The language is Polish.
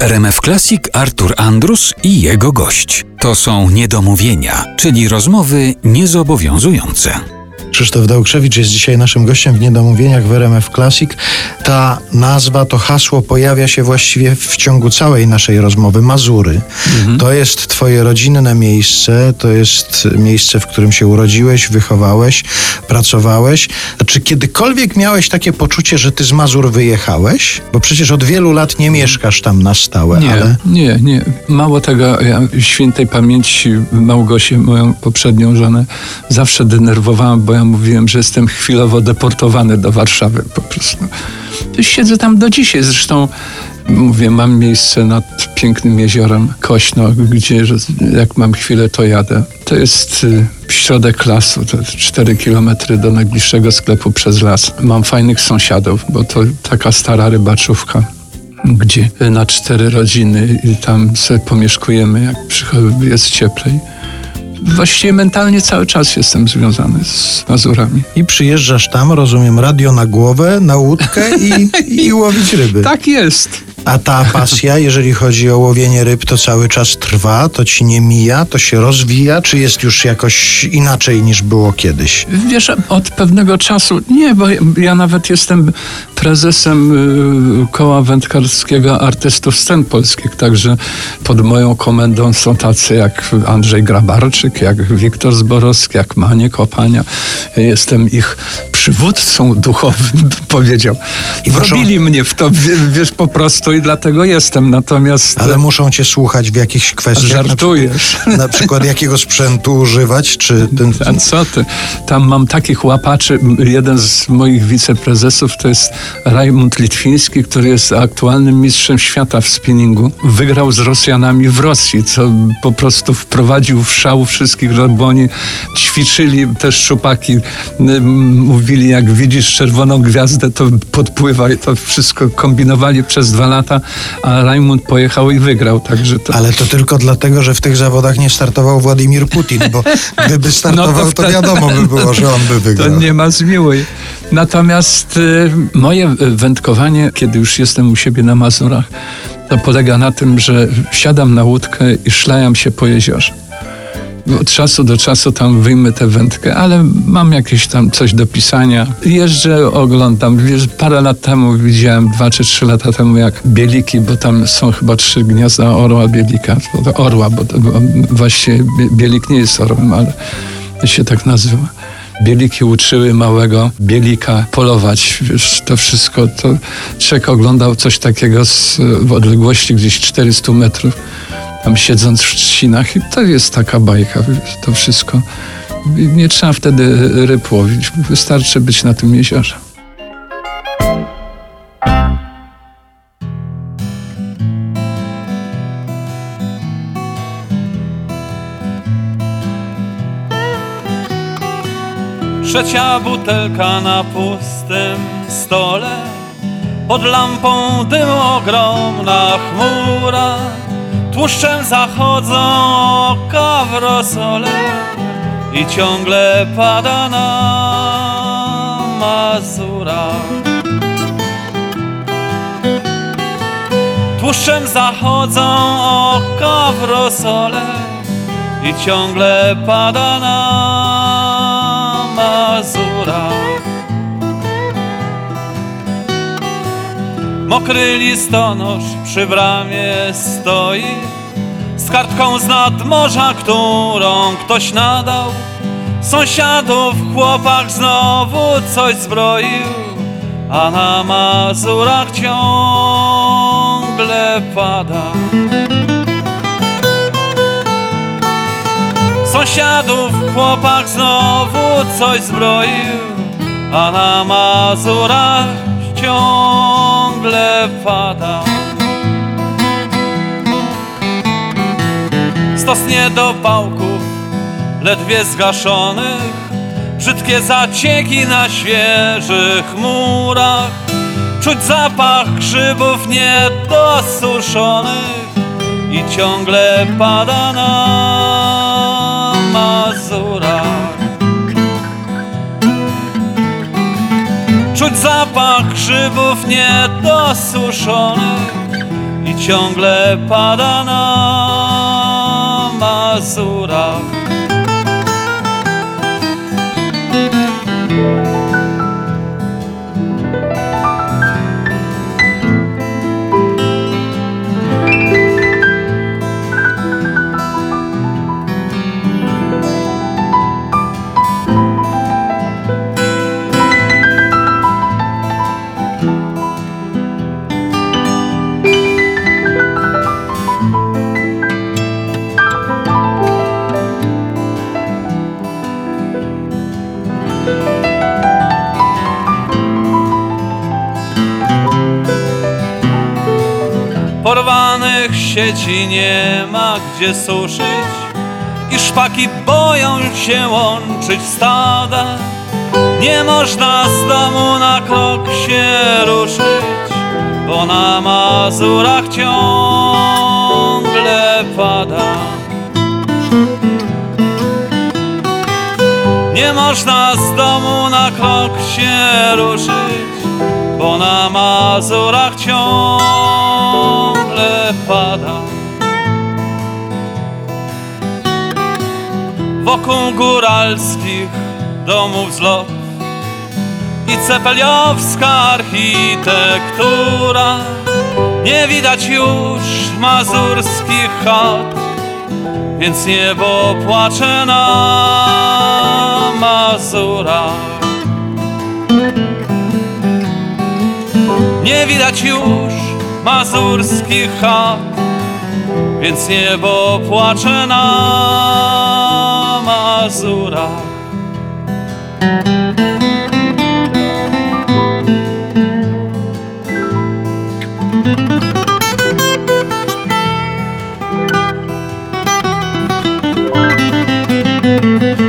RMF Classic Artur Andrus i jego gość. To są niedomówienia, czyli rozmowy niezobowiązujące. Krzysztof Dałkrzewicz jest dzisiaj naszym gościem w Niedomówieniach w RMF Classic. Ta nazwa, to hasło pojawia się właściwie w ciągu całej naszej rozmowy. Mazury. Mhm. To jest twoje rodzinne miejsce, to jest miejsce, w którym się urodziłeś, wychowałeś, pracowałeś. Czy kiedykolwiek miałeś takie poczucie, że ty z Mazur wyjechałeś? Bo przecież od wielu lat nie mieszkasz tam na stałe, nie, ale... Nie, nie. Mało tego, ja świętej pamięci Małgosię, moją poprzednią żonę, zawsze denerwowałam, bo ja mówiłem, że jestem chwilowo deportowany do Warszawy po prostu. Siedzę tam do dzisiaj. Zresztą mówię, mam miejsce nad pięknym jeziorem Kośno, gdzie jak mam chwilę, to jadę. To jest y, środek lasu, to 4 kilometry do najbliższego sklepu przez las. Mam fajnych sąsiadów, bo to taka stara rybaczówka gdzie na cztery rodziny i tam sobie pomieszkujemy, jak jest cieplej właściwie mentalnie cały czas jestem związany z Mazurami. I przyjeżdżasz tam, rozumiem, radio na głowę, na łódkę i, i łowić ryby. Tak jest. A ta pasja, jeżeli chodzi o łowienie ryb, to cały czas trwa, to ci nie mija, to się rozwija, czy jest już jakoś inaczej niż było kiedyś? Wiesz, od pewnego czasu, nie, bo ja nawet jestem prezesem y, koła wędkarskiego artystów scen polskich, także pod moją komendą są tacy jak Andrzej Grabarczyk, jak Wiktor Zborowski, jak Manie Kopania. Jestem ich przywódcą duchowym, powiedział. I Wrobili mnie w to, wiesz, po prostu i dlatego jestem. Natomiast... Ale muszą cię słuchać w jakichś kwestiach. Żartujesz. Na, na przykład jakiego sprzętu używać, czy... Ten... A co ty? Tam mam takich łapaczy. Jeden z moich wiceprezesów to jest Rajmund Litwiński, który jest aktualnym mistrzem świata w spinningu. Wygrał z Rosjanami w Rosji, co po prostu wprowadził w szał wszystkich, bo oni ćwiczyli też szczupaki. Mówili, jak widzisz czerwoną gwiazdę, to podpływaj. To wszystko kombinowali przez dwa lata, a Rajmund pojechał i wygrał. Także to... Ale to tylko dlatego, że w tych zawodach nie startował Władimir Putin, bo gdyby startował, no to, wtedy... to wiadomo by było, że on by wygrał. To nie ma zmiłuj. Natomiast y, moje wędkowanie, kiedy już jestem u siebie na Mazurach, to polega na tym, że siadam na łódkę i szlajam się po jeziorze. Od czasu do czasu tam wyjmę tę wędkę, ale mam jakieś tam coś do pisania. Jeżdżę, oglądam. Wiesz, parę lat temu widziałem, dwa czy trzy lata temu, jak bieliki, bo tam są chyba trzy gniazda orła bielika. Orła, bo, bo właściwie bielik nie jest orłem, ale się tak nazywa. Bieliki uczyły małego bielika polować. Wiesz, to wszystko, to Czek oglądał coś takiego z, w odległości gdzieś 400 metrów, tam siedząc w trzcinach i to jest taka bajka, to wszystko. Nie trzeba wtedy ryb łowić, wystarczy być na tym jeziorze. Trzecia butelka na pustym stole Pod lampą dym ogromna chmura Tłuszczem zachodzą oka w rosole I ciągle pada na Mazura. Tłuszczem zachodzą oka w rosole I ciągle pada na Mazura Mokry listonosz przy bramie stoi. Z kartką z nadmorza, którą ktoś nadał. Sąsiadów chłopak znowu coś zbroił. A na Mazurach ciągle pada. Sąsiadów chłopak znowu coś zbroił. A na Mazurach ciągle pada. Stos niedopałków ledwie zgaszonych Brzydkie zacieki na świeżych murach Czuć zapach grzybów niedosuszonych I ciągle pada na Czuć zapach grzybów niedosuszonych I ciągle pada na Mazurach. Sieci nie ma gdzie suszyć I szpaki boją się łączyć w stada Nie można z domu na krok się ruszyć Bo na Mazurach ciągle pada. Nie można z domu na krok się ruszyć bo na Mazurach ciągle pada. Wokół góralskich domów zlot i cepeliowska architektura. Nie widać już mazurskich chat, więc niebo płacze na Mazurach. Nie widać już mazurskich chat, więc niebo płacze na Mazurach. thank